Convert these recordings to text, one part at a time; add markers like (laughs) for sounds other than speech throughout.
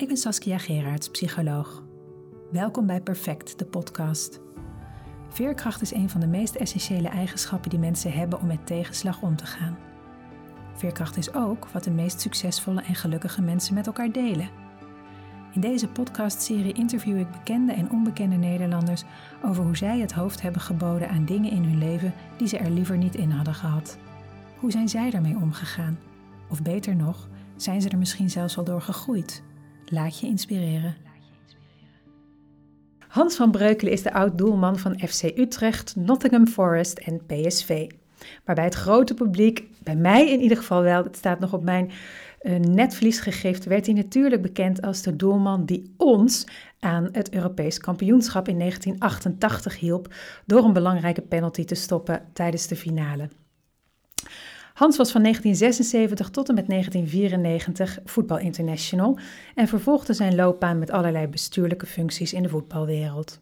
Ik ben Saskia Gerards, psycholoog. Welkom bij Perfect, de podcast. Veerkracht is een van de meest essentiële eigenschappen die mensen hebben om met tegenslag om te gaan. Veerkracht is ook wat de meest succesvolle en gelukkige mensen met elkaar delen. In deze podcastserie interview ik bekende en onbekende Nederlanders over hoe zij het hoofd hebben geboden aan dingen in hun leven die ze er liever niet in hadden gehad. Hoe zijn zij daarmee omgegaan? Of beter nog, zijn ze er misschien zelfs al door gegroeid? Laat je inspireren. Hans van Breukelen is de oud-doelman van FC Utrecht, Nottingham Forest en PSV. Maar bij het grote publiek, bij mij in ieder geval wel, het staat nog op mijn uh, werd hij natuurlijk bekend als de doelman die ons aan het Europees kampioenschap in 1988 hielp door een belangrijke penalty te stoppen tijdens de finale. Hans was van 1976 tot en met 1994 voetbal international en vervolgde zijn loopbaan met allerlei bestuurlijke functies in de voetbalwereld.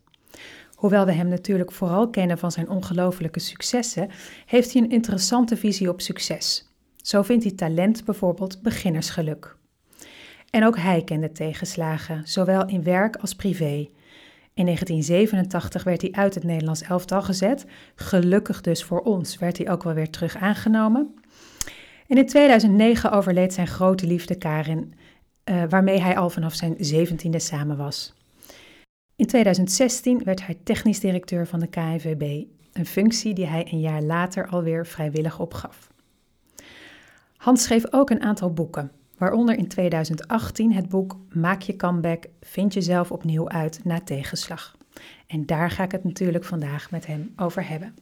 Hoewel we hem natuurlijk vooral kennen van zijn ongelofelijke successen, heeft hij een interessante visie op succes. Zo vindt hij talent bijvoorbeeld beginnersgeluk. En ook hij kende tegenslagen, zowel in werk als privé. In 1987 werd hij uit het Nederlands elftal gezet. Gelukkig dus voor ons werd hij ook wel weer terug aangenomen. En in 2009 overleed zijn grote liefde Karin, uh, waarmee hij al vanaf zijn zeventiende samen was. In 2016 werd hij technisch directeur van de KNVB, een functie die hij een jaar later alweer vrijwillig opgaf. Hans schreef ook een aantal boeken, waaronder in 2018 het boek Maak je comeback, vind jezelf opnieuw uit na tegenslag. En daar ga ik het natuurlijk vandaag met hem over hebben.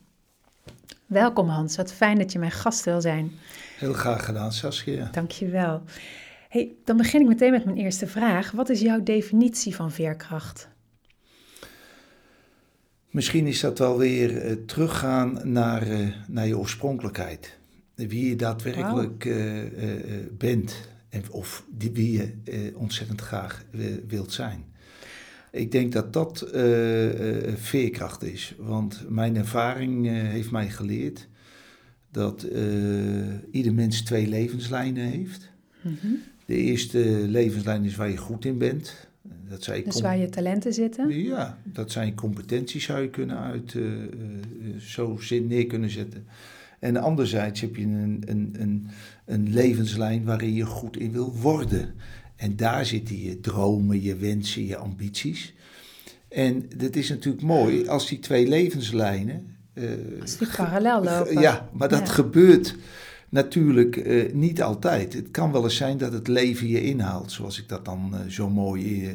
Welkom Hans, wat fijn dat je mijn gast wil zijn. Heel graag gedaan, Saskia. Dankjewel. Hey, dan begin ik meteen met mijn eerste vraag. Wat is jouw definitie van veerkracht? Misschien is dat wel weer uh, teruggaan naar, uh, naar je oorspronkelijkheid. Wie je daadwerkelijk wow. uh, bent en, of die, wie je ontzettend graag wilt zijn. Ik denk dat dat veerkracht is, want mijn ervaring heeft mij geleerd dat ieder mens twee levenslijnen heeft. Mm -hmm. De eerste levenslijn is waar je goed in bent. Dat zijn dus waar je talenten zitten? Ja, dat zijn competenties zou je kunnen uit uh, uh, zo zin neer kunnen zetten. En anderzijds heb je een, een, een, een levenslijn waarin je goed in wil worden. En daar zitten je dromen, je wensen, je ambities. En dat is natuurlijk mooi als die twee levenslijnen. Uh, als die parallel lopen. Ja, maar dat ja. gebeurt natuurlijk uh, niet altijd. Het kan wel eens zijn dat het leven je inhaalt, zoals ik dat dan uh, zo mooi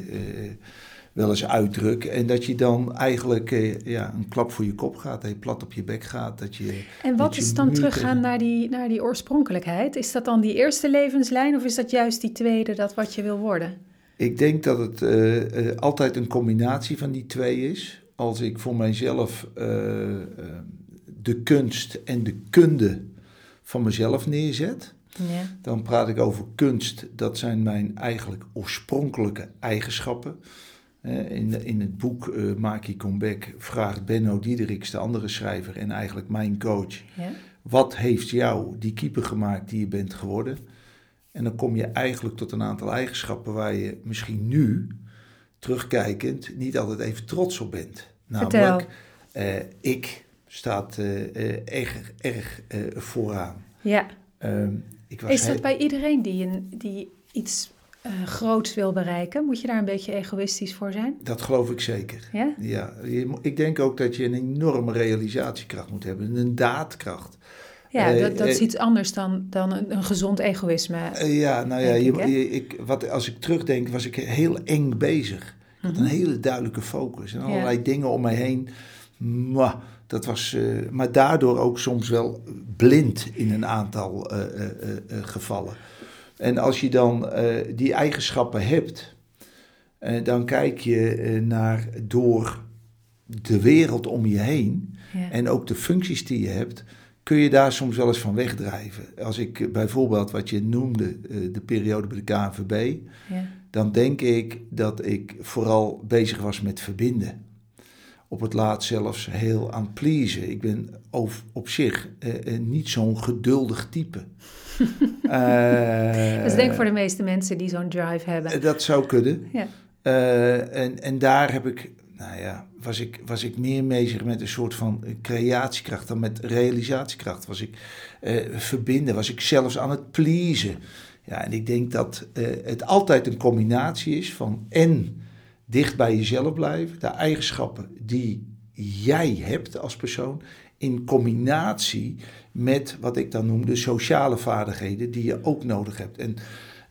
wel eens uitdruk. En dat je dan eigenlijk ja, een klap voor je kop gaat, dat je plat op je bek gaat. Dat je, en wat is dan teruggaan naar die, naar die oorspronkelijkheid? Is dat dan die eerste levenslijn of is dat juist die tweede, dat wat je wil worden? Ik denk dat het altijd een combinatie van die twee is. Als ik voor mijzelf de kunst en de kunde van mezelf neerzet, ja. dan praat ik over kunst. Dat zijn mijn eigenlijk oorspronkelijke eigenschappen. In, in het boek uh, Maak je comeback vraagt Benno Diederiks, de andere schrijver en eigenlijk mijn coach, ja. wat heeft jou die keeper gemaakt die je bent geworden? En dan kom je eigenlijk tot een aantal eigenschappen waar je misschien nu, terugkijkend, niet altijd even trots op bent. Namelijk, uh, ik staat uh, erg, erg vooraan. Ja. Um, ik was Is dat bij iedereen die, een, die iets uh, groots wil bereiken? Moet je daar een beetje egoïstisch voor zijn? Dat geloof ik zeker. Ja? ja ik denk ook dat je een enorme realisatiekracht moet hebben, een daadkracht. Ja, dat, dat is iets anders dan, dan een, een gezond egoïsme. ja, nou ja, ik, je, ik, wat, als ik terugdenk, was ik heel eng bezig. Ik had een mhm. hele duidelijke focus en allerlei ja. dingen om mij heen. Mwah, dat was, uh, maar daardoor ook soms wel blind in een aantal uh, uh, gevallen. En als je dan die eigenschappen hebt, dan kijk je naar door de wereld om je heen ja. en ook de functies die je hebt, kun je daar soms wel eens van wegdrijven. Als ik bijvoorbeeld wat je noemde, de periode bij de KNVB, ja. dan denk ik dat ik vooral bezig was met verbinden op het laatst zelfs heel aan pleasen. Ik ben op, op zich eh, niet zo'n geduldig type. (laughs) dat is denk ik voor de meeste mensen die zo'n drive hebben. Dat zou kunnen. Ja. en, en daar heb ik nou ja, was ik, was ik meer bezig met een soort van creatiekracht dan met realisatiekracht. Was ik uh, verbinden, was ik zelfs aan het pleasen. Ja, en ik denk dat uh, het altijd een combinatie is van en dicht bij jezelf blijven, de eigenschappen die jij hebt als persoon, in combinatie met wat ik dan noem de sociale vaardigheden die je ook nodig hebt. En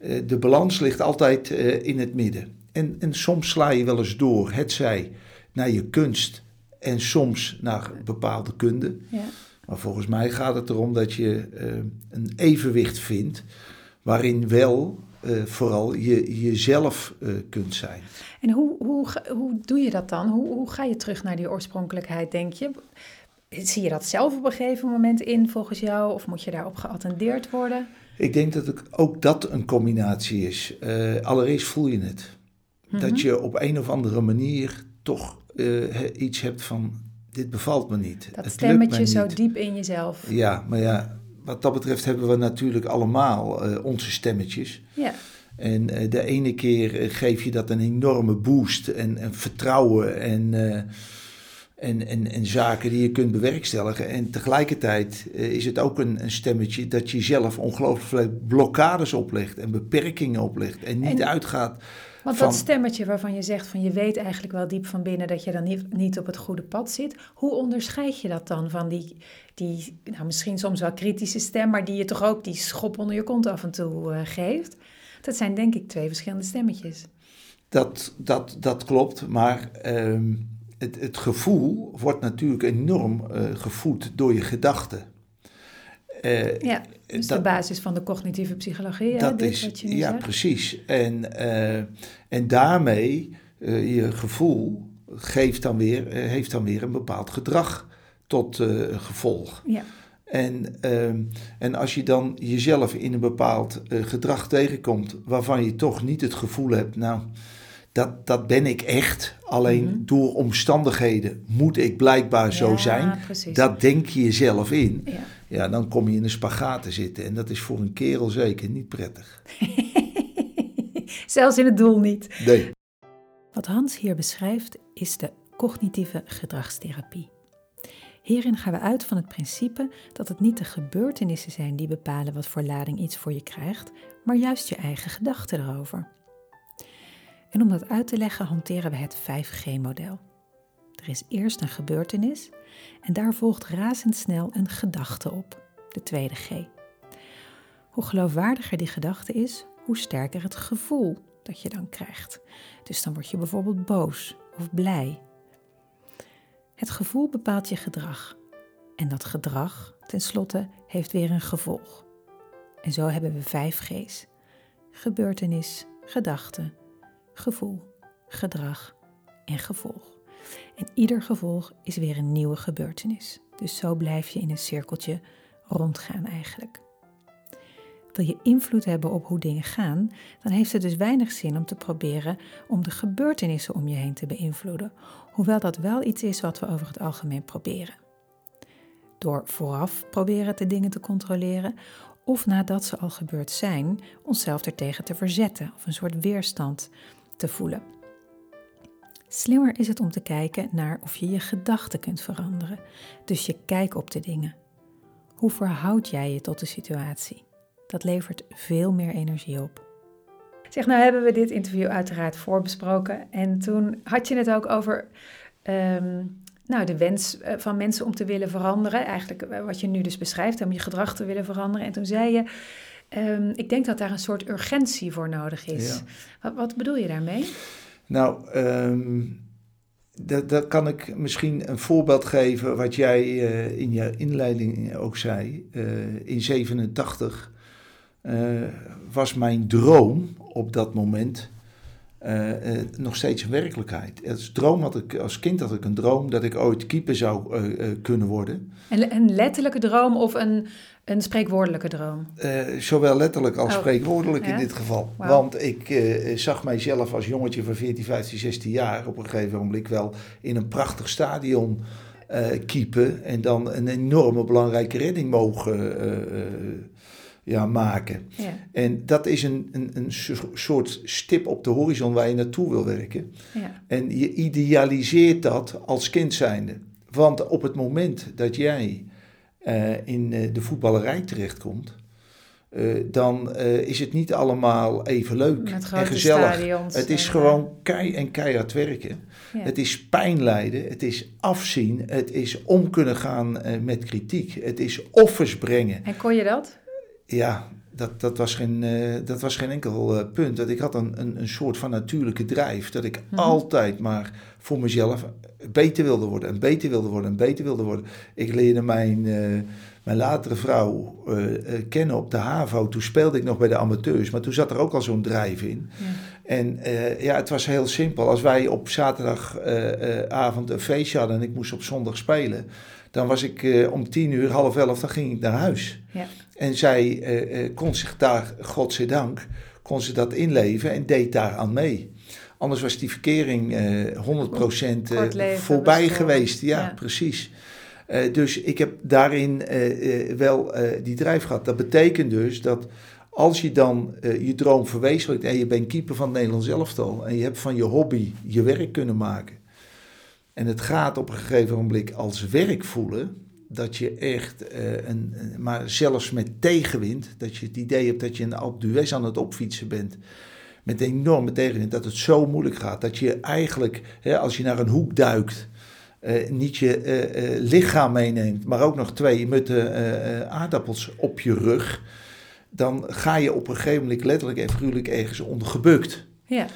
uh, de balans ligt altijd in het midden. En, en soms sla je wel eens door, het zij naar je kunst en soms naar bepaalde kunde. Ja. Maar volgens mij gaat het erom dat je uh, een evenwicht vindt waarin wel uh, vooral je, jezelf uh, kunt zijn. En hoe, hoe, hoe doe je dat dan? Hoe, hoe ga je terug naar die oorspronkelijkheid, denk je? Zie je dat zelf op een gegeven moment in volgens jou? Of moet je daarop geattendeerd worden? Ik denk dat ook dat een combinatie is. allereerst voel je het. Dat mhm. je op een of andere manier toch iets hebt van, dit bevalt me niet. Dat het stemmetje zo diep in jezelf. Ja, maar ja, wat dat betreft hebben we natuurlijk allemaal uh, onze stemmetjes. Ja. En uh, de ene keer geef je dat een enorme boost en, en vertrouwen en, en, en, en zaken die je kunt bewerkstelligen. En tegelijkertijd is het ook een, een stemmetje dat je zelf ongelooflijk veel blokkades oplegt en beperkingen oplegt en niet uitgaat want dat stemmetje waarvan je zegt van je weet eigenlijk wel diep van binnen dat je dan niet, niet op het goede pad zit. Hoe onderscheid je dat dan van die, die nou misschien soms wel kritische stem, maar die je toch ook die schop onder je kont af en toe uh, geeft? Dat zijn denk ik twee verschillende stemmetjes. Dat, dat, dat klopt, maar uh, het, het gevoel wordt natuurlijk enorm uh, gevoed door je gedachten. Uh, ja, dus dat, de basis van de cognitieve psychologie. Dat dit, is, wat je ja, precies. En, uh, en daarmee, uh, je gevoel geeft dan weer, heeft dan weer een bepaald gedrag tot gevolg. Ja. En, ehm, en als je dan jezelf in een bepaald gedrag tegenkomt waarvan je toch niet het gevoel hebt, nou, dat, dat ben ik echt. Alleen mhm. door omstandigheden moet ik blijkbaar zo zijn. Precies. Dat denk je jezelf in. Ja. Ja, dan kom je in een spagaat te zitten. En dat is voor een kerel zeker niet prettig. (laughs) Zelfs in het doel niet. Nee. Wat Hans hier beschrijft is de cognitieve gedragstherapie. Hierin gaan we uit van het principe dat het niet de gebeurtenissen zijn die bepalen wat voor lading iets voor je krijgt, maar juist je eigen gedachten erover. En om dat uit te leggen hanteren we het 5G-model. Er is eerst een gebeurtenis en daar volgt razendsnel een gedachte op, de tweede G. Hoe geloofwaardiger die gedachte is, hoe sterker het gevoel dat je dan krijgt. Dus dan word je bijvoorbeeld boos of blij. Het gevoel bepaalt je gedrag. En dat gedrag, tenslotte, heeft weer een gevolg. En zo hebben we vijf G's: gebeurtenis, gedachte, gevoel, gedrag en gevolg. En ieder gevolg is weer een nieuwe gebeurtenis. Dus zo blijf je in een cirkeltje rondgaan eigenlijk. Wil je invloed hebben op hoe dingen gaan, dan heeft het dus weinig zin om te proberen om de gebeurtenissen om je heen te beïnvloeden, hoewel dat wel iets is wat we over het algemeen proberen. Door vooraf proberen de dingen te controleren of nadat ze al gebeurd zijn, onszelf ertegen te verzetten of een soort weerstand te voelen. Slimmer is het om te kijken naar of je je gedachten kunt veranderen, dus je kijk op de dingen. Hoe verhoud jij je tot de situatie? Dat levert veel meer energie op. Zeg, nou hebben we dit interview uiteraard voorbesproken en toen had je het ook over ehm, nou, de wens eh, van mensen om te willen veranderen. Eigenlijk eh, wat je nu dus beschrijft, om je gedrag te willen veranderen. En toen zei je, Ehm, ik denk dat daar een soort urgentie voor nodig is. Wat, wat, bedoel je daarmee? Nou, um, dat, kan ik misschien een voorbeeld geven wat jij uh, in je inleiding ook zei. Uh, in 87 uh, eh, was mijn droom op dat moment eh, eh, nog steeds een werkelijkheid. Als, droom had ik, als kind had ik een droom dat ik ooit keeper zou eh, kunnen worden. En een letterlijke droom of een, een spreekwoordelijke droom? Zowel letterlijk als Oh, spreekwoordelijk ja? in dit geval. Want ik zag mijzelf als jongetje van 14, 15, 16 jaar op een gegeven moment wel in een prachtig stadion keepen. En dan een enorme belangrijke redding mogen ja, maken. Ja, En dat is een, een, een so- soort stip op de horizon waar je naartoe wil werken. ja, En je idealiseert dat als kind zijnde. Want op het moment dat jij eh, in eh, de voetballerij terechtkomt, eh, dan is het niet allemaal even leuk en gezellig. stadions. Het is en, gewoon kei en keihard werken. ja. Het is pijn lijden, het is afzien, het is om kunnen gaan met kritiek, het is offers brengen. En kon je dat? Ja, dat, dat, was, geen, eh, dat was geen enkel eh, punt. Dat ik had een, een, een soort van natuurlijke drijf. Dat ik Mhm. altijd maar voor mezelf beter wilde worden en beter wilde worden en beter wilde worden. Ik leerde mijn, eh, mijn latere vrouw kennen op de HAVO. Toen speelde ik nog bij de amateurs, maar toen zat er ook al zo'n drijf in. Ja. En ja, het was heel simpel. Als wij op zaterdagavond een feestje hadden en ik moest op zondag spelen, dan was ik om tien uur, half elf, dan ging ik naar huis. Ja. En zij eh, eh, kon zich daar, godzijdank, kon ze dat inleven en deed daar aan mee. Anders was die verkering eh 100% Kort eh, leven voorbij geweest. Ja, Ja. precies. Dus ik heb daarin wel die drijf gehad. Dat betekent dus dat als je dan je droom verwezenlijkt en je bent keeper van het Nederlands elftal en je hebt van je hobby je werk kunnen maken en het gaat op een gegeven moment als werk voelen, dat je echt, eh, een, maar zelfs met tegenwind, dat je het idee hebt dat je een Alpe aan het opfietsen bent, met enorme tegenwind, dat het zo moeilijk gaat, dat je eigenlijk, hè, als je naar een hoek duikt, eh, niet je eh, lichaam meeneemt, maar ook nog twee mutten aardappels op je rug, dan ga je op een gegeven moment letterlijk en figuurlijk ergens ondergebukt. Ja.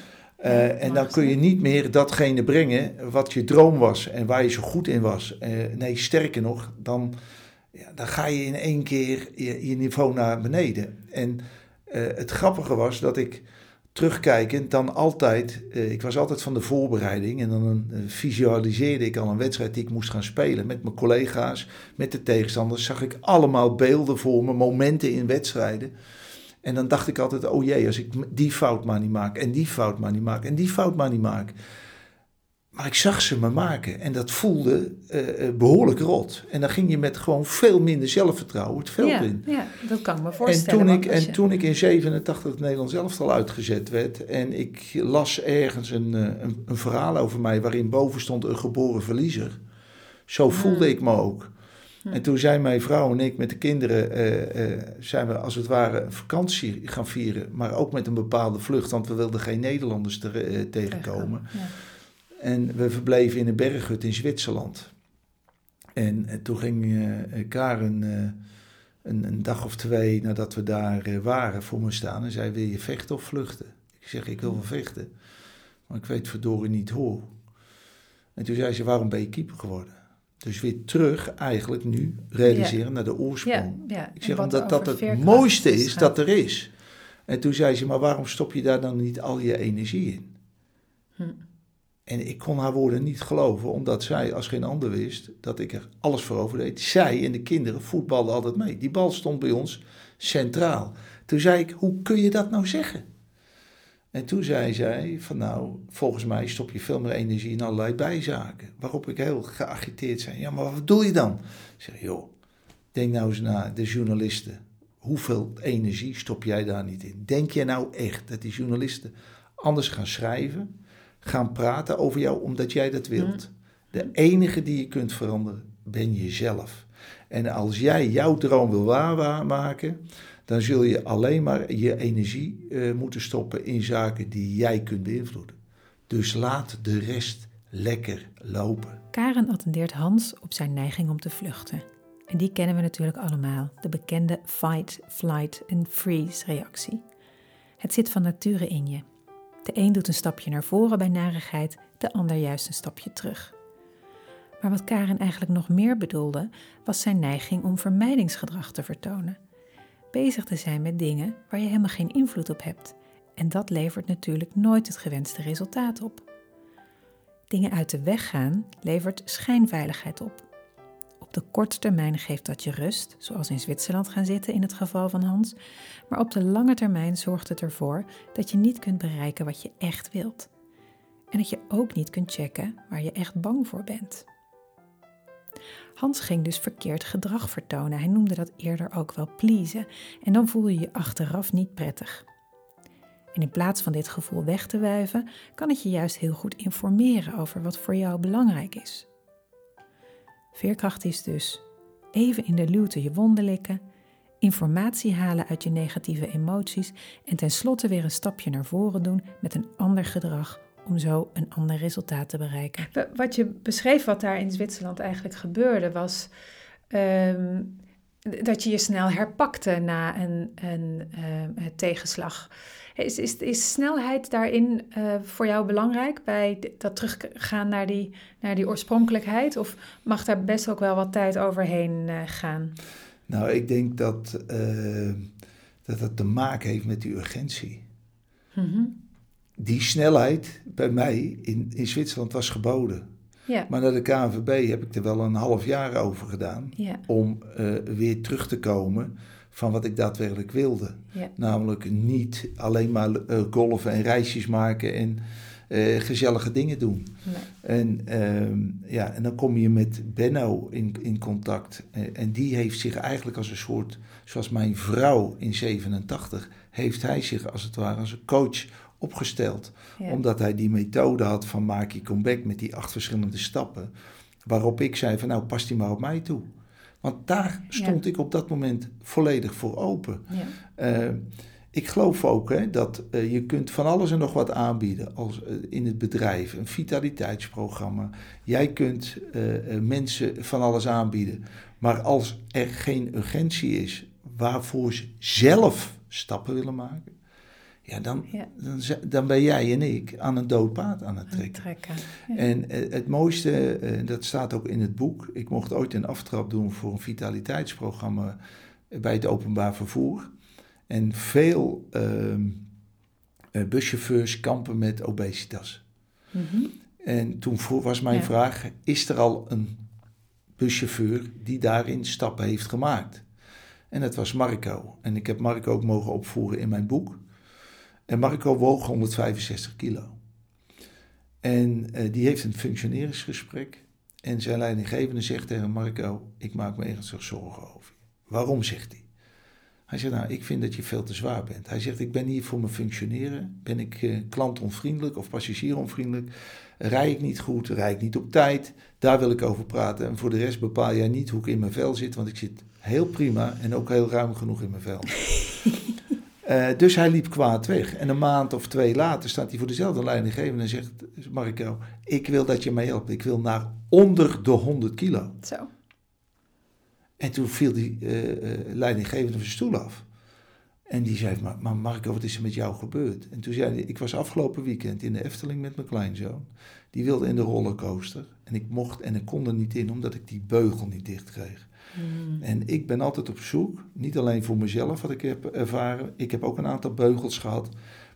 Ja, en dan kun je niet meer datgene brengen wat je droom was en waar je zo goed in was. Eh, nee, sterker nog, dan, ja, dan ga je in één keer je, je niveau naar beneden. En eh, het grappige was dat ik terugkijkend dan altijd, ik was altijd van de voorbereiding en dan visualiseerde ik al een wedstrijd die ik moest gaan spelen met mijn collega's, met de tegenstanders, zag ik allemaal beelden voor me, momenten in wedstrijden. En dan dacht ik altijd, oh jee, als ik die fout maar niet maak en die fout maar niet maak en die fout maar niet maak. Maar ik zag ze me maken en dat voelde eh, eh, behoorlijk rot. En dan ging je met gewoon veel minder zelfvertrouwen het veld ja, in. ja, dat kan ik me En voorstellen. toen, want ik, en toen ik in 87 het Nederlands elftal uitgezet werd en ik las ergens een, eh, een, een verhaal over mij waarin boven stond een geboren verliezer. Zo voelde Hmm. ik me ook. Hmm. En toen zijn mijn vrouw en ik met de kinderen, eh, eh, zijn we als het ware een vakantie gaan vieren, maar ook met een bepaalde vlucht, want we wilden geen Nederlanders te- eh, tegenkomen. Ja. En we verbleven in een berghut in Zwitserland. En, toen ging Karen een, een dag of twee nadat we daar waren voor me staan en zei: Wil je vechten of vluchten? Ik zeg: Ik wil wel vechten, maar ik weet verdorie niet hoe. En toen zei ze: Waarom ben je keeper geworden? Dus weer terug, eigenlijk nu, realiseren naar de oorsprong. Ja, ja. Ik zeg omdat dat het mooiste is dat er is. En toen zei ze: Maar waarom stop je daar dan niet al je energie in? Hm. En ik kon haar woorden niet geloven, omdat zij als geen ander wist dat ik er alles voor over deed. Zij en de kinderen voetbalden altijd mee. Die bal stond bij ons centraal. Toen zei ik, hoe kun je dat nou zeggen? En toen zei zij van nou, volgens mij stop je veel meer energie in allerlei bijzaken. Waarop ik heel geagiteerd zei, ja maar wat bedoel je dan? Ik zeg, joh, denk nou eens na, de journalisten. Hoeveel energie stop jij daar niet in? Denk je nou echt dat die journalisten anders gaan schrijven, gaan praten over jou omdat jij dat wilt? De enige die je kunt veranderen, ben jezelf. En als jij jouw droom wil waarmaken, dan zul je alleen maar je energie eh, moeten stoppen in zaken die jij kunt beïnvloeden. Dus laat de rest lekker lopen. Karen attendeert Hans op zijn neiging om te vluchten. En die kennen we natuurlijk allemaal, de bekende fight, flight en freeze reactie. Het zit van nature in je. De een doet een stapje naar voren bij narigheid, de ander juist een stapje terug. Maar wat Karen eigenlijk nog meer bedoelde, was zijn neiging om vermijdingsgedrag te vertonen. Bezig te zijn met dingen waar je helemaal geen invloed op hebt En dat levert natuurlijk nooit het gewenste resultaat op. Dingen uit de weg gaan levert schijnveiligheid op. Op de korte termijn geeft dat je rust, zoals in Zwitserland gaan zitten in het geval van Hans, maar op de lange termijn zorgt het ervoor dat je niet kunt bereiken wat je echt wilt. En dat je ook niet kunt checken waar je echt bang voor bent. Hans ging dus verkeerd gedrag vertonen. Hij noemde dat eerder ook wel pleasen. En dan voel je je achteraf niet prettig. En in plaats van dit gevoel weg te wuiven, kan het je juist heel goed informeren over wat voor jou belangrijk is. Veerkracht is dus even in de luwte je wonden likken, informatie halen uit je negatieve emoties en tenslotte weer een stapje naar voren doen met een ander gedrag om zo een ander resultaat te bereiken. Wat je beschreef, wat daar in Zwitserland eigenlijk gebeurde, was ehm, dat je je snel herpakte na een, een uh, tegenslag. Is, is, is snelheid daarin uh, voor jou belangrijk bij dat teruggaan naar die, naar die oorspronkelijkheid? Of mag daar best ook wel wat tijd overheen uh, gaan? Nou, ik denk dat, dat het te maken heeft met die urgentie. Mm -hmm die snelheid bij mij in, in Zwitserland was geboden. Ja. Maar naar de KNVB heb ik er wel een half jaar over gedaan om uh, weer terug te komen van wat ik daadwerkelijk wilde. Ja. Namelijk niet alleen maar uh, golven en reisjes maken en uh, gezellige dingen doen. Nee. En, uh, ja, en dan kom je met Benno in, in contact. en die heeft zich eigenlijk als een soort, zoals mijn vrouw in 87, heeft hij zich als het ware als een coach opgesteld. Omdat hij die methode had van maak je comeback met die acht verschillende stappen. Waarop ik zei van nou pas die maar op mij toe. Want daar stond ik op dat moment volledig voor open. Ja. Uh, ik geloof ook hè, dat uh, je kunt van alles en nog wat aanbieden als, uh, in het bedrijf. Een vitaliteitsprogramma. Jij kunt mensen van alles aanbieden. Maar als er geen urgentie is waarvoor ze zelf stappen willen maken ja, dan, Dan, dan ben jij en ik aan een dood paard aan het trekken. trekken En uh, het mooiste, uh, dat staat ook in het boek. Ik mocht ooit een aftrap doen voor een vitaliteitsprogramma bij het openbaar vervoer. En veel uh, buschauffeurs kampen met obesitas. Mm -hmm. En toen was mijn vraag: is er al een buschauffeur die daarin stappen heeft gemaakt? En dat was Marco. En ik heb Marco ook mogen opvoeren in mijn boek. En Marco woog 165 kilo. En uh, die heeft een functioneringsgesprek. En zijn leidinggevende zegt tegen Marco: Ik maak me ernstig zorgen over je. Waarom zegt hij? Hij zegt: Nou, ik vind dat je veel te zwaar bent. Hij zegt: Ik ben hier voor mijn functioneren. Ben ik uh, klantonvriendelijk of passagieronvriendelijk? Rij ik niet goed? Rij ik niet op tijd? Daar wil ik over praten. En voor de rest bepaal jij niet hoe ik in mijn vel zit, want ik zit heel prima en ook heel ruim genoeg in mijn vel. (laughs) Uh, dus hij liep kwaad weg. En een maand of twee later staat hij voor dezelfde leidinggevende en zegt: Marco, ik wil dat je mij helpt. Ik wil naar onder de 100 kilo. Zo. En toen viel die uh, leidinggevende van zijn stoel af. En die zei: maar, maar Marco, wat is er met jou gebeurd? En toen zei hij: Ik was afgelopen weekend in de Efteling met mijn kleinzoon. Die wilde in de rollercoaster. En ik mocht en ik kon er niet in omdat ik die beugel niet dicht kreeg. Hmm. En ik ben altijd op zoek, niet alleen voor mezelf wat ik heb ervaren, ik heb ook een aantal beugels gehad.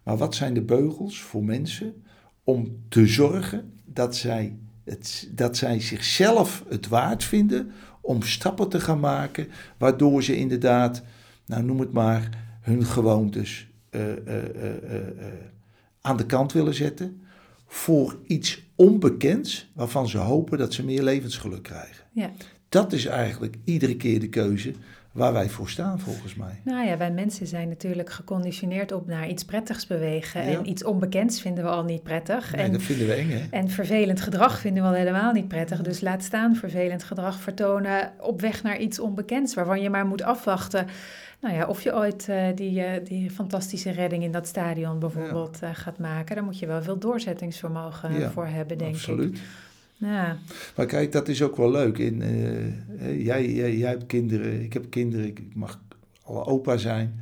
Maar wat zijn de beugels voor mensen om te zorgen dat zij, het, dat zij zichzelf het waard vinden om stappen te gaan maken, waardoor ze inderdaad, nou noem het maar, hun gewoontes uh, uh, uh, aan de kant willen zetten voor iets onbekends waarvan ze hopen dat ze meer levensgeluk krijgen. Ja. Dat is eigenlijk iedere keer de keuze waar wij voor staan, volgens mij. Nou ja, wij mensen zijn natuurlijk geconditioneerd op naar iets prettigs bewegen. En iets onbekends vinden we al niet prettig. Nee, en, dat vinden we eng, hè? En vervelend gedrag vinden we al helemaal niet prettig. Dus laat staan vervelend gedrag vertonen op weg naar iets onbekends... waarvan je maar moet afwachten nou ja, of je ooit uh, die, uh, die fantastische redding in dat stadion bijvoorbeeld ja. uh, gaat maken. Daar moet je wel veel doorzettingsvermogen ja, voor hebben, denk absoluut. ik. Ja. Maar kijk, dat is ook wel leuk. In, jij, jij, jij hebt kinderen, ik heb kinderen, ik mag alle opa zijn.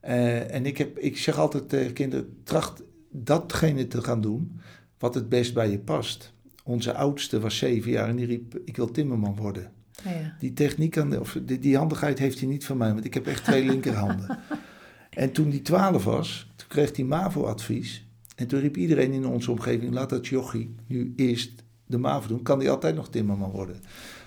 en ik, heb, ik zeg altijd tegen kinderen, tracht datgene te gaan doen wat het best bij je past. Onze oudste was zeven jaar en die riep, ik wil timmerman worden. Ja. Die techniek, of die, die handigheid heeft hij niet van mij, want ik heb echt twee (laughs) linkerhanden. en toen die twaalf was, kreeg hij MAVO-advies. En toen riep iedereen in onze omgeving, laat dat jochie nu eerst de MAVO doen. Kan hij altijd nog timmerman worden.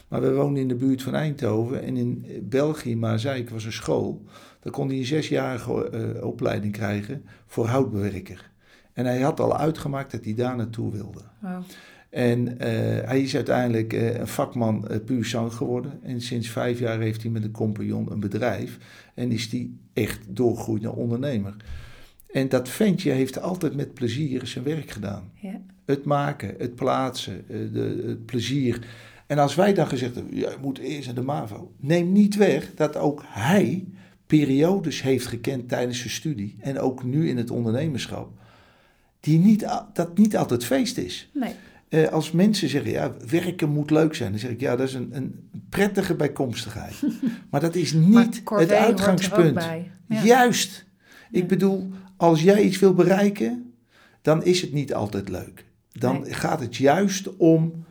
Maar we woonden in de buurt van Eindhoven en in België, maar zei ik, was een school. Daar kon hij een zesjarige uh, opleiding krijgen voor houtbewerker. En hij had al uitgemaakt dat hij daar naartoe wilde. Wow. En uh, hij is uiteindelijk uh, een vakman uh, puur zang geworden. En sinds vijf jaar heeft hij met een compagnon een bedrijf. En is hij echt doorgegroeid naar ondernemer. En dat ventje heeft altijd met plezier zijn werk gedaan. Ja. Het maken, het plaatsen, de, het plezier. En als wij dan gezegd hebben, ja, je moet eerst naar de MAVO. Neem niet weg dat ook hij periodes heeft gekend tijdens zijn studie. En ook nu in het ondernemerschap. Die niet, dat niet altijd feest is. Nee. Uh, als mensen zeggen, ja, werken moet leuk zijn, dan zeg ik, ja, dat is een, een prettige bijkomstigheid. (laughs) maar dat is niet het uitgangspunt. Juist. Ik bedoel, als jij iets wil bereiken, dan is het niet altijd leuk. Dan gaat het juist om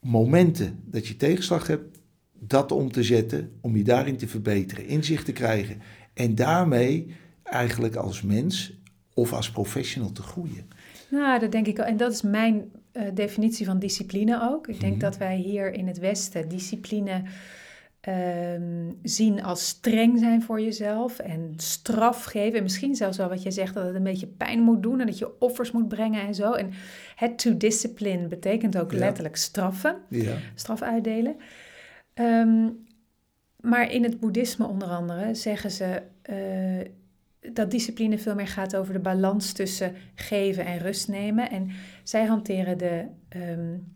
momenten dat je tegenslag hebt, dat om te zetten, om je daarin te verbeteren, inzicht te krijgen. En daarmee eigenlijk als mens of als professional te groeien. Nou, dat denk ik. En dat is mijn uh, definitie van discipline ook. Ik denk mhm. dat wij hier in het Westen discipline um, zien als streng zijn voor jezelf en straf geven. En misschien zelfs wel wat je zegt, dat het een beetje pijn moet doen en dat je offers moet brengen en zo. En het to discipline betekent ook letterlijk straffen, ja. straf uitdelen. Um, maar in het boeddhisme onder andere zeggen ze uh, dat discipline veel meer gaat over de balans tussen geven en rust nemen. En zij hanteren de um,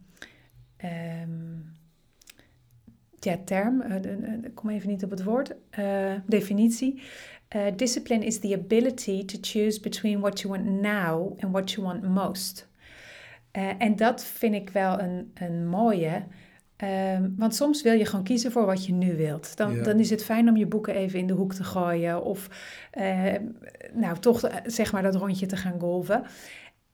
um, ja, term, ik kom even niet op het woord, uh, definitie. Uh, discipline is the ability to choose between what you want now and what you want most. en dat vind ik wel een, een mooie. Ehm, want soms wil je gewoon kiezen voor wat je nu wilt. Dan, dan is het fijn om je boeken even in de hoek te gooien. Of uh, nou, toch zeg maar dat rondje te gaan golven.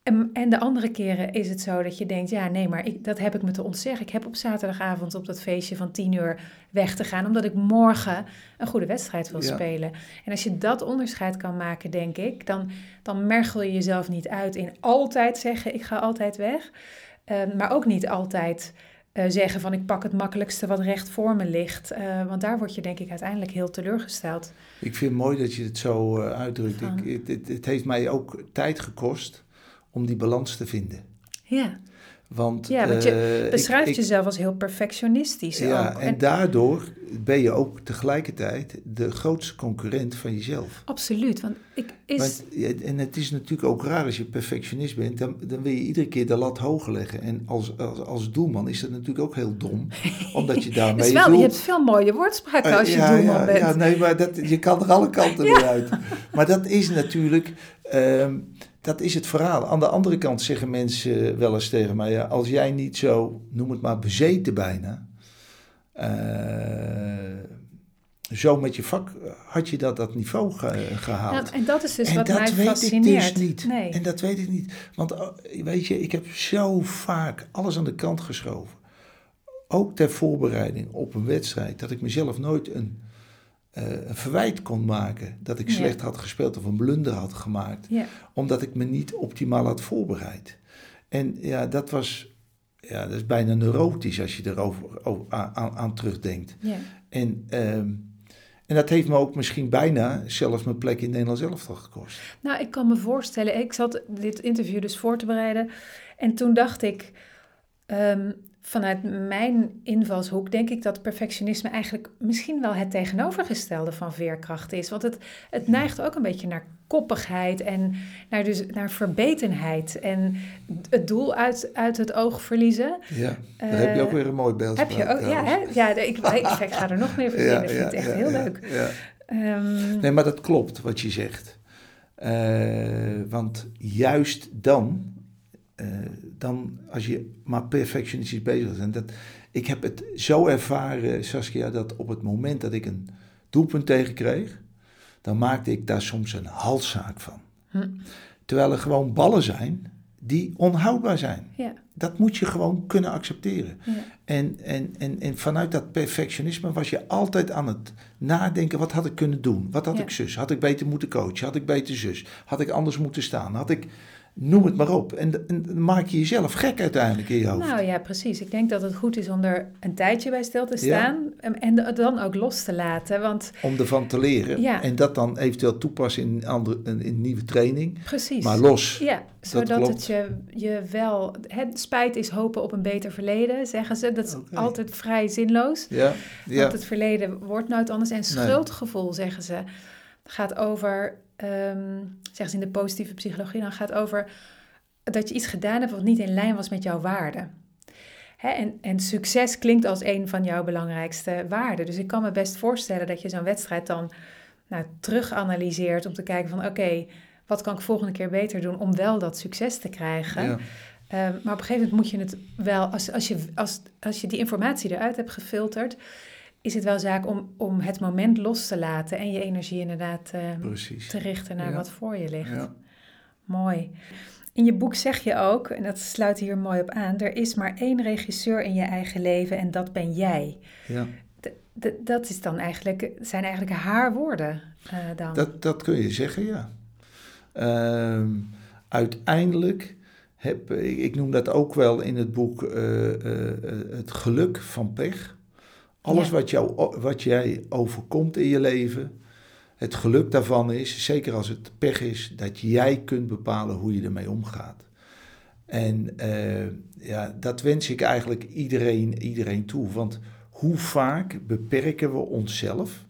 En, en, de andere keren is het zo dat je denkt, ja nee, maar ik, dat heb ik me te ontzeggen. Ik heb op zaterdagavond op dat feestje van tien uur weg te gaan, omdat ik morgen een goede wedstrijd wil spelen. En als je dat onderscheid kan maken, denk ik, dan, dan mergel je jezelf niet uit in altijd zeggen, ik ga altijd weg. Uh, maar ook niet altijd uh, zeggen van ik pak het makkelijkste wat recht voor me ligt. Uh, want daar word je denk ik uiteindelijk heel teleurgesteld. Ik vind het mooi dat je het zo uh, uitdrukt. Ik, het, het, heeft mij ook tijd gekost om die balans te vinden. Ja. Want, ja, want je uh, beschrijft jezelf als heel perfectionistisch. Ja, ook. En, daardoor ben je ook tegelijkertijd de grootste concurrent van jezelf. Absoluut, want ik is... Want, en het is natuurlijk ook raar als je perfectionist bent, dan, dan wil je iedere keer de lat hoger leggen. En als, als, als doelman is dat natuurlijk ook heel dom, (laughs) omdat je daarmee... is wel, Je hebt veel mooie woordspraken uh, als je ja, doelman ja, bent. Ja, nee, maar dat, je kan er alle kanten (laughs) weer uit. Maar dat is natuurlijk... Um, dat is het verhaal. Aan de andere kant zeggen mensen wel eens tegen mij: ja, als jij niet zo, noem het maar, bezeten bijna. Uh, zo met je vak had je dat, dat niveau gehaald. Ja, en dat is dus wat mij fascineert. En dat weet ik dus niet. Nee. En dat weet ik niet. Want oh, weet je, ik heb zo vaak alles aan de kant geschoven. Ook ter voorbereiding op een wedstrijd. Dat ik mezelf nooit een een verwijt kon maken dat ik slecht had gespeeld of een blunder had gemaakt, ja. omdat ik me niet optimaal had voorbereid. En ja, dat was, ja, dat is bijna neurotisch als je erover over, aan, aan, terugdenkt. Ja. En, ehm, en dat heeft me ook misschien bijna zelfs mijn plek in Nederland zelf gekost. Nou, ik kan me voorstellen, ik zat dit interview dus voor te bereiden en toen dacht ik, um, vanuit mijn invalshoek denk ik dat perfectionisme eigenlijk misschien wel het tegenovergestelde van veerkracht is. Want het, het neigt ook een beetje naar koppigheid en naar, dus, naar verbetenheid en het doel uit, uit het oog verliezen. Ja, daar heb je ook weer een mooi beeld Heb je ook, ja, hè? ja ik, ik, ga er nog meer (laughs) verzinnen, ja, ik vind het echt heel leuk. Um, nee, maar dat klopt wat je zegt. Uh, want juist dan uh, dan als je maar perfectionistisch bezig bent. Dat, ik heb het zo ervaren, Saskia, dat op het moment dat ik een doelpunt tegenkreeg, dan maakte ik daar soms een halszaak van. Hm. Terwijl er gewoon ballen zijn die onhoudbaar zijn. Ja. Dat moet je gewoon kunnen accepteren. Ja. En, en, en, en vanuit dat perfectionisme was je altijd aan het nadenken: wat had ik kunnen doen? Wat had Ja. ik zus? Had ik beter moeten coachen? Had ik beter zus? Had ik anders moeten staan? Had ik. Noem het maar op. En, en dan maak je jezelf gek uiteindelijk in je hoofd. Nou ja, precies. Ik denk dat het goed is om er een tijdje bij stil te staan en, en het dan ook los te laten. Want Om ervan te leren. Ja. En dat dan eventueel toepassen in, andere, in, in nieuwe training. precies. Maar los. Ja, zodat het je, je wel... Het spijt is hopen op een beter verleden, zeggen ze. Dat is altijd vrij zinloos. Ja, ja. Want het verleden wordt nooit anders. En schuldgevoel, zeggen ze, gaat over... ehm, zeggen ze in de positieve psychologie, dan gaat over dat je iets gedaan hebt wat niet in lijn was met jouw waarden. Hè, en, en succes klinkt als een van jouw belangrijkste waarden. Dus ik kan me best voorstellen dat je zo'n wedstrijd dan nou, terug analyseert om te kijken van oké, wat kan ik volgende keer beter doen om wel dat succes te krijgen. ja. Ehm, maar op een gegeven moment moet je het wel, als, als, je, als, als je die informatie eruit hebt gefilterd, is het wel zaak om, om het moment los te laten en je energie inderdaad Precies. te richten naar Ja. wat voor je ligt. Ja. Mooi. In je boek zeg je ook, en dat sluit hier mooi op aan, er is maar één regisseur in je eigen leven en dat ben jij. Ja. D- dat is dan eigenlijk, zijn eigenlijk haar woorden eh, dan. Dat, dat kun je zeggen, ja. Ehm, uiteindelijk heb ik, ik noem dat ook wel in het boek eh, eh, eh, het geluk van pech. Alles Ja. wat, jou, wat jij overkomt in je leven, het geluk daarvan is, zeker als het pech is, dat jij kunt bepalen hoe je ermee omgaat. En eh, ja, dat wens ik eigenlijk iedereen, iedereen toe. Want hoe vaak beperken we onszelf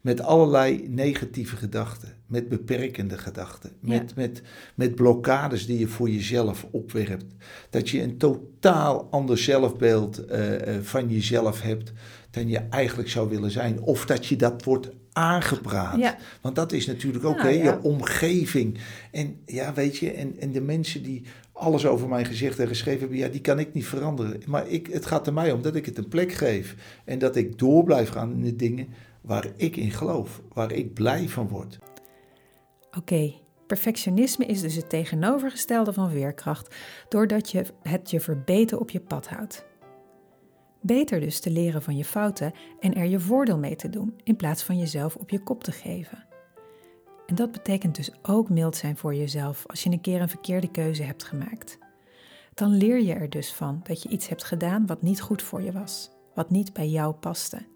met allerlei negatieve gedachten, met beperkende gedachten, Ja. met, met, met blokkades die je voor jezelf opwerpt. Dat je een totaal ander zelfbeeld eh, eh, van jezelf hebt dan je eigenlijk zou willen zijn. Of dat je dat wordt aangepraat. Ja. Want dat is natuurlijk ook Nou, hè, je omgeving. En ja, weet je, en, en de mensen die alles over mij gezegd en geschreven hebben, ja, die kan ik niet veranderen. Maar ik, het gaat er mij om dat ik het een plek geef. En dat ik door blijf gaan in de dingen waar ik in geloof, waar ik blij van word. Oké, perfectionisme is dus het tegenovergestelde van veerkracht, doordat je het je verbeten op je pad houdt. Beter dus te leren van je fouten en er je voordeel mee te doen, in plaats van jezelf op je kop te geven. En dat betekent dus ook mild zijn voor jezelf als je een keer een verkeerde keuze hebt gemaakt. Dan leer je er dus van dat je iets hebt gedaan wat niet goed voor je was, wat niet bij jou paste.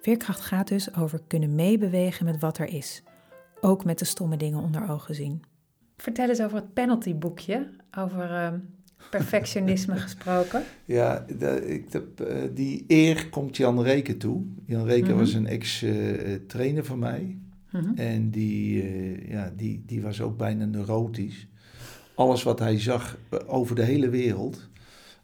Veerkracht gaat dus over kunnen meebewegen met wat er is, ook met de stomme dingen onder ogen zien. Vertel eens over het penaltyboekje, over ehm, perfectionisme (laughs) gesproken. Ja, de- ik heb, eh, die eer komt Jan Reken toe. Jan Reken Mhm. was een ex-trainer van mij. Mhm. En die, eh, ja, die, die was ook bijna neurotisch. Alles wat hij zag eh, over de hele wereld.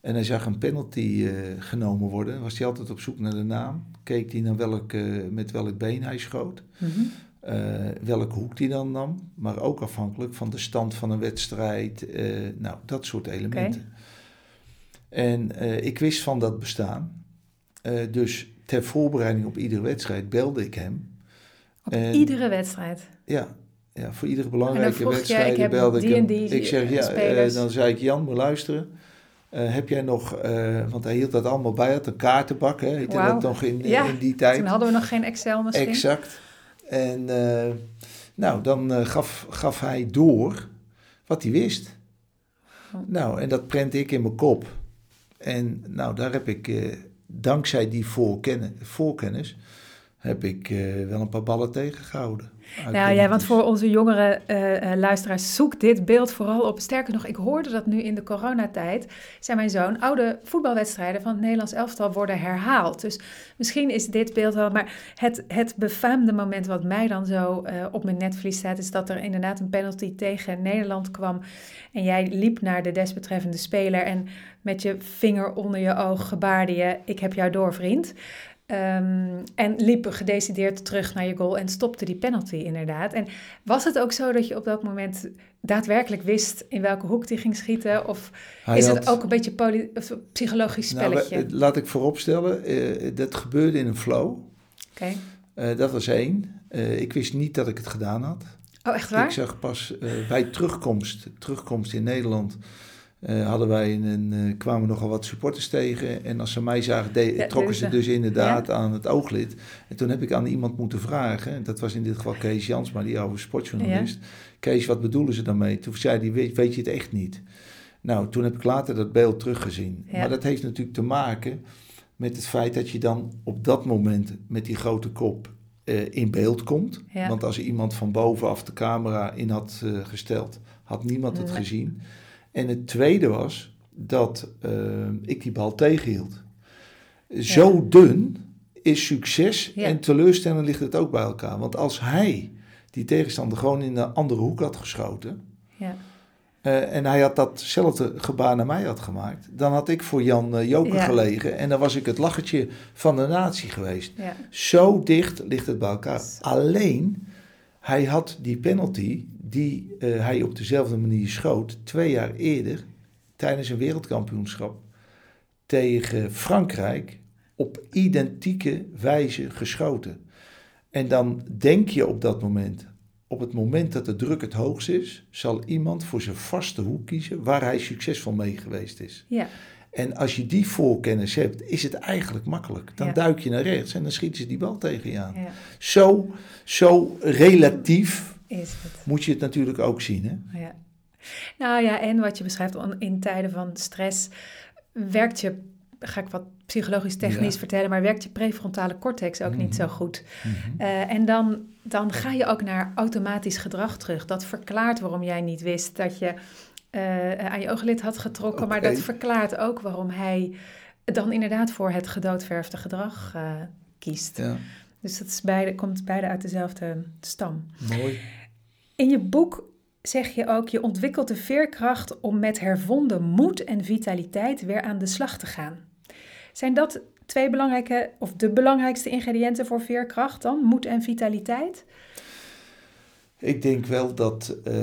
En hij zag een penalty eh, genomen worden. Was hij altijd op zoek naar de naam. Keek hij naar welk, eh, met welk been hij schoot. Mhm. eh, welke hoek hij dan nam. Maar ook afhankelijk van de stand van een wedstrijd. nou, dat soort elementen. En ik wist van dat bestaan. Dus ter voorbereiding op iedere wedstrijd belde ik hem. Op En- iedere wedstrijd. Ja, ja voor iedere belangrijke wedstrijd belde ik hem. die ik zeg, ja, dan zei ik, Jan, moet luisteren. Eh, heb jij nog, eh, want hij hield dat allemaal bij, had een kaartenbak, hè, heette dat nog in, Ja, in die tijd. Toen hadden we nog geen Excel misschien. Exact. En eh, nou, dan gaf, gaf hij door wat hij wist. Oh. Nou, en dat prent ik in mijn kop. En nou, daar heb ik, dankzij die voorkennis, heb ik wel een paar ballen tegengehouden. Nou ja, want voor onze jongere eh, eh, luisteraars, zoek dit beeld vooral op. Sterker nog, ik hoorde dat nu in de coronatijd, zei mijn zoon, oude voetbalwedstrijden van het Nederlands elftal worden herhaald. Dus misschien is dit beeld wel, maar het, het befaamde moment wat mij dan zo eh, op mijn netvlies staat, is dat er inderdaad een penalty tegen Nederland kwam. En jij liep naar de desbetreffende speler en met je vinger onder je oog gebaarde je, ik heb jou door, vriend. Ehm, en liep gedecideerd terug naar je goal en stopte die penalty inderdaad. En was het ook zo dat je op dat moment daadwerkelijk wist in welke hoek die ging schieten? Of Hij is had- het ook een beetje een psychologisch Nou, spelletje? we- laat ik vooropstellen, eh dat gebeurde in een flow. Oké, Eh, dat was één. Eh, ik wist niet dat ik het gedaan had. Oh, echt waar? Ik zag pas bij terugkomst, terugkomst in Nederland, eh, hadden wij een, eh, kwamen nogal wat supporters tegen. En als ze mij zagen, de- Ja, trokken ze deze. dus inderdaad aan het ooglid. En toen heb ik aan iemand moeten vragen, en dat was in dit geval Kees Jansma, die oude sportjournalist. Kees, wat bedoelen ze daarmee? Toen zei hij, weet, weet je het echt niet? Nou, toen heb ik later dat beeld teruggezien. Maar dat heeft natuurlijk te maken met het feit dat je dan op dat moment met die grote kop eh, in beeld komt. Want als er iemand van bovenaf de camera in had eh, gesteld, had niemand het gezien. En het tweede was dat eh, ik die bal tegenhield. Zo dun is succes Ja. en teleurstelling ligt het ook bij elkaar. Want als hij die tegenstander gewoon in een andere hoek had geschoten... Ja. eh, en hij had datzelfde gebaar naar mij had gemaakt... dan had ik voor Jan eh, Joker Ja. gelegen... en dan was ik het lachertje van de natie geweest. Ja. Zo dicht ligt het bij elkaar. Alleen, hij had die penalty die eh, hij op dezelfde manier schoot... twee jaar eerder tijdens een wereldkampioenschap... tegen Frankrijk op identieke wijze geschoten. En dan denk je op dat moment... Op het moment dat de druk het hoogst is, zal iemand voor zijn vaste hoek kiezen waar hij succesvol mee geweest is. Ja. En als je die voorkennis hebt, is het eigenlijk makkelijk. Dan Ja. duik je naar rechts en dan schieten ze die bal tegen je aan. ja, Zo, zo relatief is het. moet je het natuurlijk ook zien. Hè? Ja. Nou ja, en wat je beschrijft in tijden van stress werkt je, ga ik wat psychologisch technisch Ja. vertellen, maar werkt je prefrontale cortex ook niet Mhm. zo goed. Eh, en dan, dan ga je ook naar automatisch gedrag terug. Dat verklaart waarom jij niet wist dat je eh, aan je ooglid had getrokken, maar dat verklaart ook waarom hij dan inderdaad voor het gedoodverfde gedrag eh, kiest. Ja, Dus dat is beide, komt beide uit dezelfde stam. mooi. In je boek zeg je ook, je ontwikkelt de veerkracht om met hervonden moed en vitaliteit weer aan de slag te gaan. Zijn dat twee belangrijke, of de belangrijkste ingrediënten voor veerkracht dan? Moed en vitaliteit? Ik denk wel dat eh,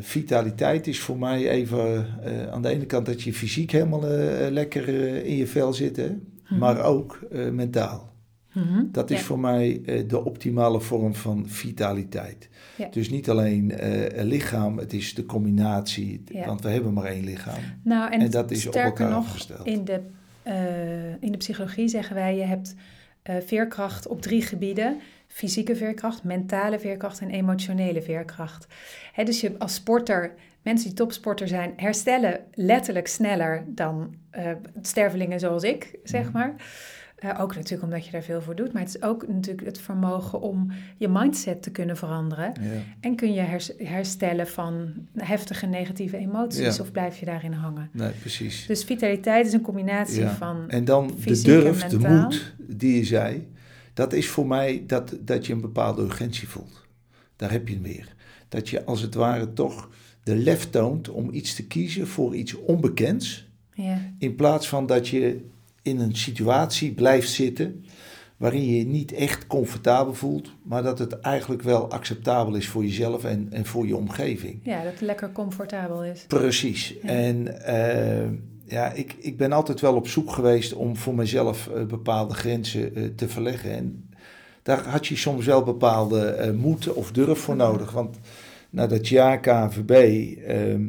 vitaliteit is voor mij even eh, aan de ene kant dat je fysiek helemaal eh, lekker in je vel zit, hè? maar ook eh, Mhm. Dat is Ja. voor mij eh, de optimale vorm van vitaliteit. Ja. Dus niet alleen eh, lichaam, het is de combinatie, Ja. want we hebben maar één lichaam. Nou, en, En dat is op elkaar nog, afgesteld. in de, eh, in de psychologie zeggen wij, je hebt veerkracht op drie gebieden. Fysieke veerkracht, mentale veerkracht en emotionele veerkracht. Hè, dus je als sporter, mensen die topsporter zijn, herstellen letterlijk sneller dan eh, stervelingen zoals ik, zeg Mhm. maar. Eh, ook natuurlijk omdat je daar veel voor doet, maar het is ook natuurlijk het vermogen om je mindset te kunnen veranderen. Ja. En kun je hers- herstellen van heftige negatieve emoties Ja. of blijf je daarin hangen? Nee, precies. Dus vitaliteit is een combinatie Ja. van. En dan de durf, de moed die je zei, dat is voor mij dat, dat je een bepaalde urgentie voelt. Daar heb je hem weer. Dat je als het ware toch de lef toont om iets te kiezen voor iets onbekends. Ja, In plaats van dat je in een situatie blijft zitten waarin je je niet echt comfortabel voelt, maar dat het eigenlijk wel acceptabel is voor jezelf en, en voor je omgeving. ja, dat het lekker comfortabel is. Precies. Ja. En eh, ja, ik, ik ben altijd wel op zoek geweest om voor mezelf eh, bepaalde grenzen eh, te verleggen. En daar had je soms wel bepaalde moed of durf voor nodig. Want na dat jaar KNVB ehm,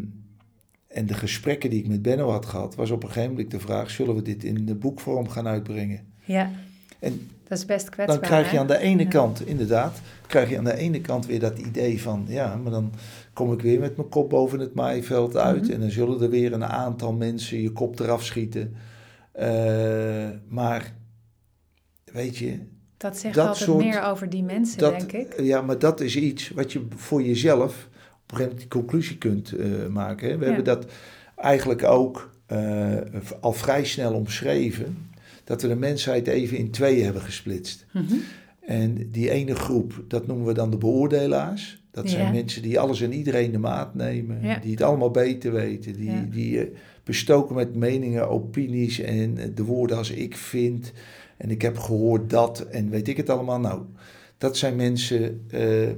en de gesprekken die ik met Benno had gehad, was op een gegeven moment de vraag: zullen we dit in de boekvorm gaan uitbrengen? Ja, En dat is best kwetsbaar. dan krijg je aan de ene Ja. kant, inderdaad, krijg je aan de ene kant weer dat idee van, ja, maar dan kom ik weer met mijn kop boven het maaiveld uit Mhm. en dan zullen er weer een aantal mensen je kop eraf schieten. Eh, maar, weet je, Dat zegt dat altijd soort- meer over die mensen, dat, denk ik. ja, maar dat is iets wat je voor jezelf op een gegeven moment die conclusie kunt eh, maken. Hè. We Ja. hebben dat eigenlijk ook eh, al vrij snel omschreven, dat we de mensheid even in tweeën hebben gesplitst. Mhm. En die ene groep, dat noemen we dan de beoordelaars. Dat zijn Ja. mensen die alles en iedereen de maat nemen, Ja. die het allemaal beter weten, die, Ja. die eh, bestoken met meningen, opinies en de woorden als ik vind en ik heb gehoord dat en weet ik het allemaal. Nou, dat zijn mensen eh,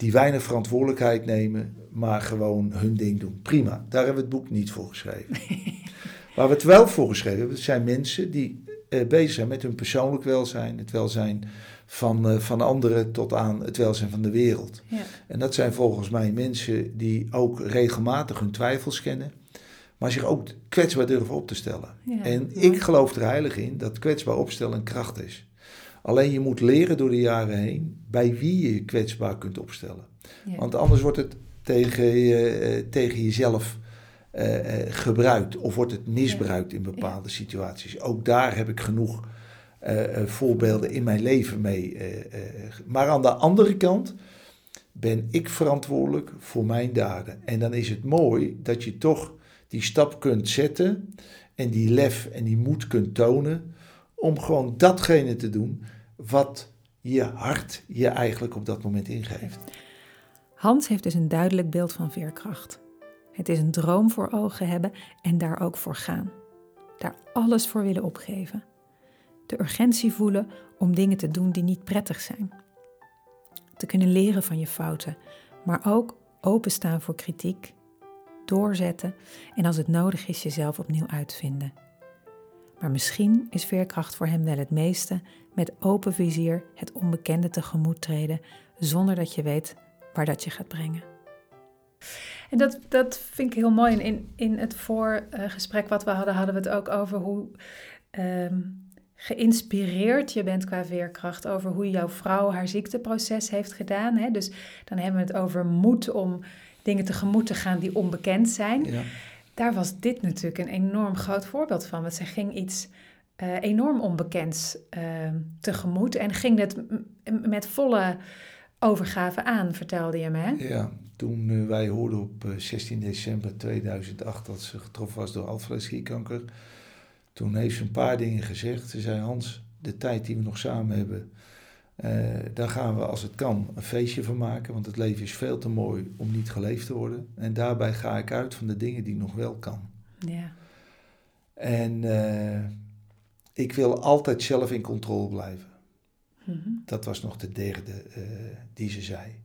die weinig verantwoordelijkheid nemen, maar gewoon hun ding doen. Prima, daar hebben we het boek niet voor geschreven. (laughs) Waar we het wel voor geschreven hebben, dat zijn mensen die eh, bezig zijn met hun persoonlijk welzijn, het welzijn van, eh, van anderen tot aan het welzijn van de wereld. Ja. En dat zijn volgens mij mensen die ook regelmatig hun twijfels kennen, maar zich ook kwetsbaar durven op te stellen. Ja, en ik geloof er heilig in dat kwetsbaar opstellen een kracht is. Alleen je moet leren door de jaren heen bij wie je je kwetsbaar kunt opstellen. Ja. Want anders wordt het tegen, je, eh, tegen jezelf eh, eh, gebruikt of wordt het misbruikt in bepaalde situaties. Ook daar heb ik genoeg eh, eh, voorbeelden in mijn leven mee. eh, eh, maar aan de andere kant ben ik verantwoordelijk voor mijn daden. En dan is het mooi dat je toch die stap kunt zetten en die lef en die moed kunt tonen om gewoon datgene te doen wat je hart je eigenlijk op dat moment ingeeft. Hans heeft dus een duidelijk beeld van veerkracht. Het is een droom voor ogen hebben en daar ook voor gaan. Daar alles voor willen opgeven. De urgentie voelen om dingen te doen die niet prettig zijn. Te kunnen leren van je fouten, maar ook openstaan voor kritiek, doorzetten en als het nodig is jezelf opnieuw uitvinden. Maar misschien is veerkracht voor hem wel het meeste met open vizier het onbekende tegemoet treden zonder dat je weet waar dat je gaat brengen. En dat, dat vind ik heel mooi. En in, in het voorgesprek wat we hadden, hadden we het ook over hoe ehm, geïnspireerd je bent qua veerkracht. Over hoe jouw vrouw haar ziekteproces heeft gedaan. Hè? Dus dan hebben we het over moed om dingen tegemoet te gaan die onbekend zijn. Ja. Daar was dit natuurlijk een enorm groot voorbeeld van. Want ze ging iets eh, enorm onbekends ehm, tegemoet. En ging het met volle overgave aan, vertelde je me. Ja, toen eh, wij hoorden op eh, 16 december 2008 dat ze getroffen was door alvleesklierkanker, toen heeft ze een paar dingen gezegd. Ze zei, Hans, de tijd die we nog samen hebben, eh, daar gaan we als het kan een feestje van maken, want het leven is veel te mooi om niet geleefd te worden. En daarbij ga ik uit van de dingen die nog wel kan. Ja. En eh, ik wil altijd zelf in controle blijven. Mhm. Dat was nog de derde eh, die ze zei.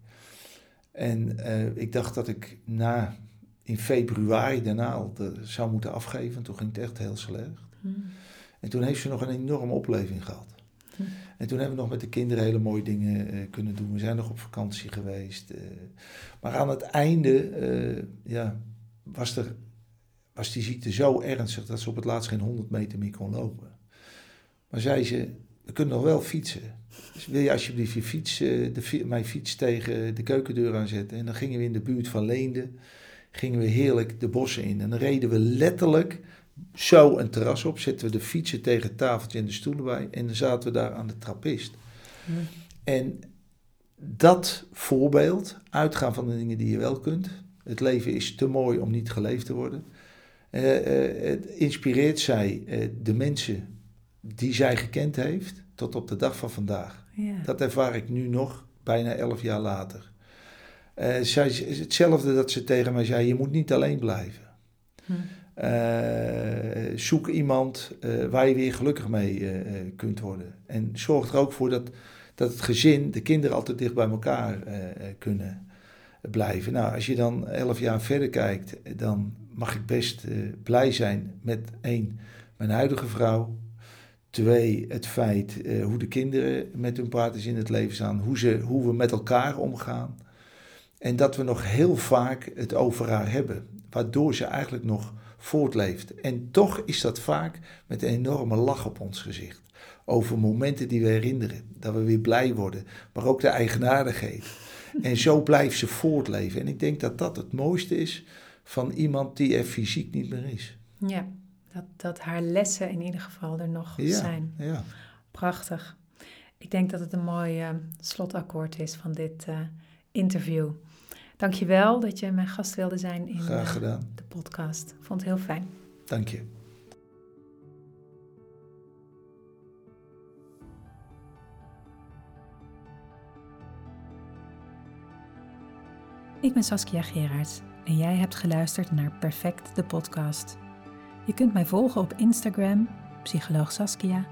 En ik dacht dat ik na, in februari daarna al de- zou moeten afgeven. Toen ging het echt heel slecht. Mhm. En toen heeft ze nog een enorme opleving gehad. Hm. En toen hebben we nog met de kinderen hele mooie dingen eh, kunnen doen. We zijn nog op vakantie geweest. eh. maar aan het einde eh, ja, was, er, was die ziekte zo ernstig dat ze op het laatst geen 100 meter meer kon lopen. Maar zei ze, we kunnen nog wel fietsen. Dus wil je alsjeblieft je fiets, de, mijn fiets tegen de keukendeur aanzetten? En dan gingen we in de buurt van Leende, gingen we heerlijk de bossen in. En dan reden we letterlijk zo een terras op, zetten we de fietsen tegen het tafeltje en de stoelen bij. En dan zaten we daar aan de trappist. En dat voorbeeld, uitgaan van de dingen die je wel kunt. Het leven is te mooi om niet geleefd te worden. eh, eh, het inspireert zij eh, de mensen die zij gekend heeft tot op de dag van vandaag. Ja. Dat ervaar ik nu nog, bijna elf jaar later. Zij hetzelfde dat ze tegen mij zei: je moet niet alleen blijven. Hm. Eh, zoek iemand eh, waar je weer gelukkig mee eh, kunt worden. En zorg er ook voor dat, dat het gezin, de kinderen altijd dicht bij elkaar kunnen blijven. Nou, als je dan elf jaar verder kijkt, dan mag ik best blij zijn met één, mijn huidige vrouw. Twee, het feit hoe de kinderen met hun partners in het leven staan, hoe, ze, hoe we met elkaar omgaan. En dat we nog heel vaak het over haar hebben, waardoor ze eigenlijk nog voortleeft. En toch is dat vaak met een enorme lach op ons gezicht. Over momenten die we herinneren, dat we weer blij worden, maar ook de eigenaardigheid. En zo blijft ze voortleven. En ik denk dat dat het mooiste is van iemand die er fysiek niet meer is. ja. Dat, dat haar lessen in ieder geval er nog Ja, zijn. ja. Prachtig. Ik denk dat het een mooi eh, slotakkoord is van dit eh, interview. Dankjewel dat je mijn gast wilde zijn in graag eh, gedaan. de podcast. Vond het heel fijn. Dank je. Ik ben Saskia Gerards en jij hebt geluisterd naar Perfect de podcast. Je kunt mij volgen op Instagram, psycholoog Saskia,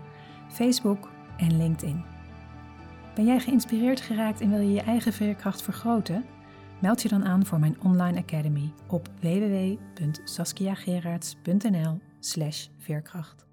Facebook en LinkedIn. Ben jij geïnspireerd geraakt en wil je je eigen veerkracht vergroten? Meld je dan aan voor mijn online academy op www.saskiagerards.nl/veerkracht.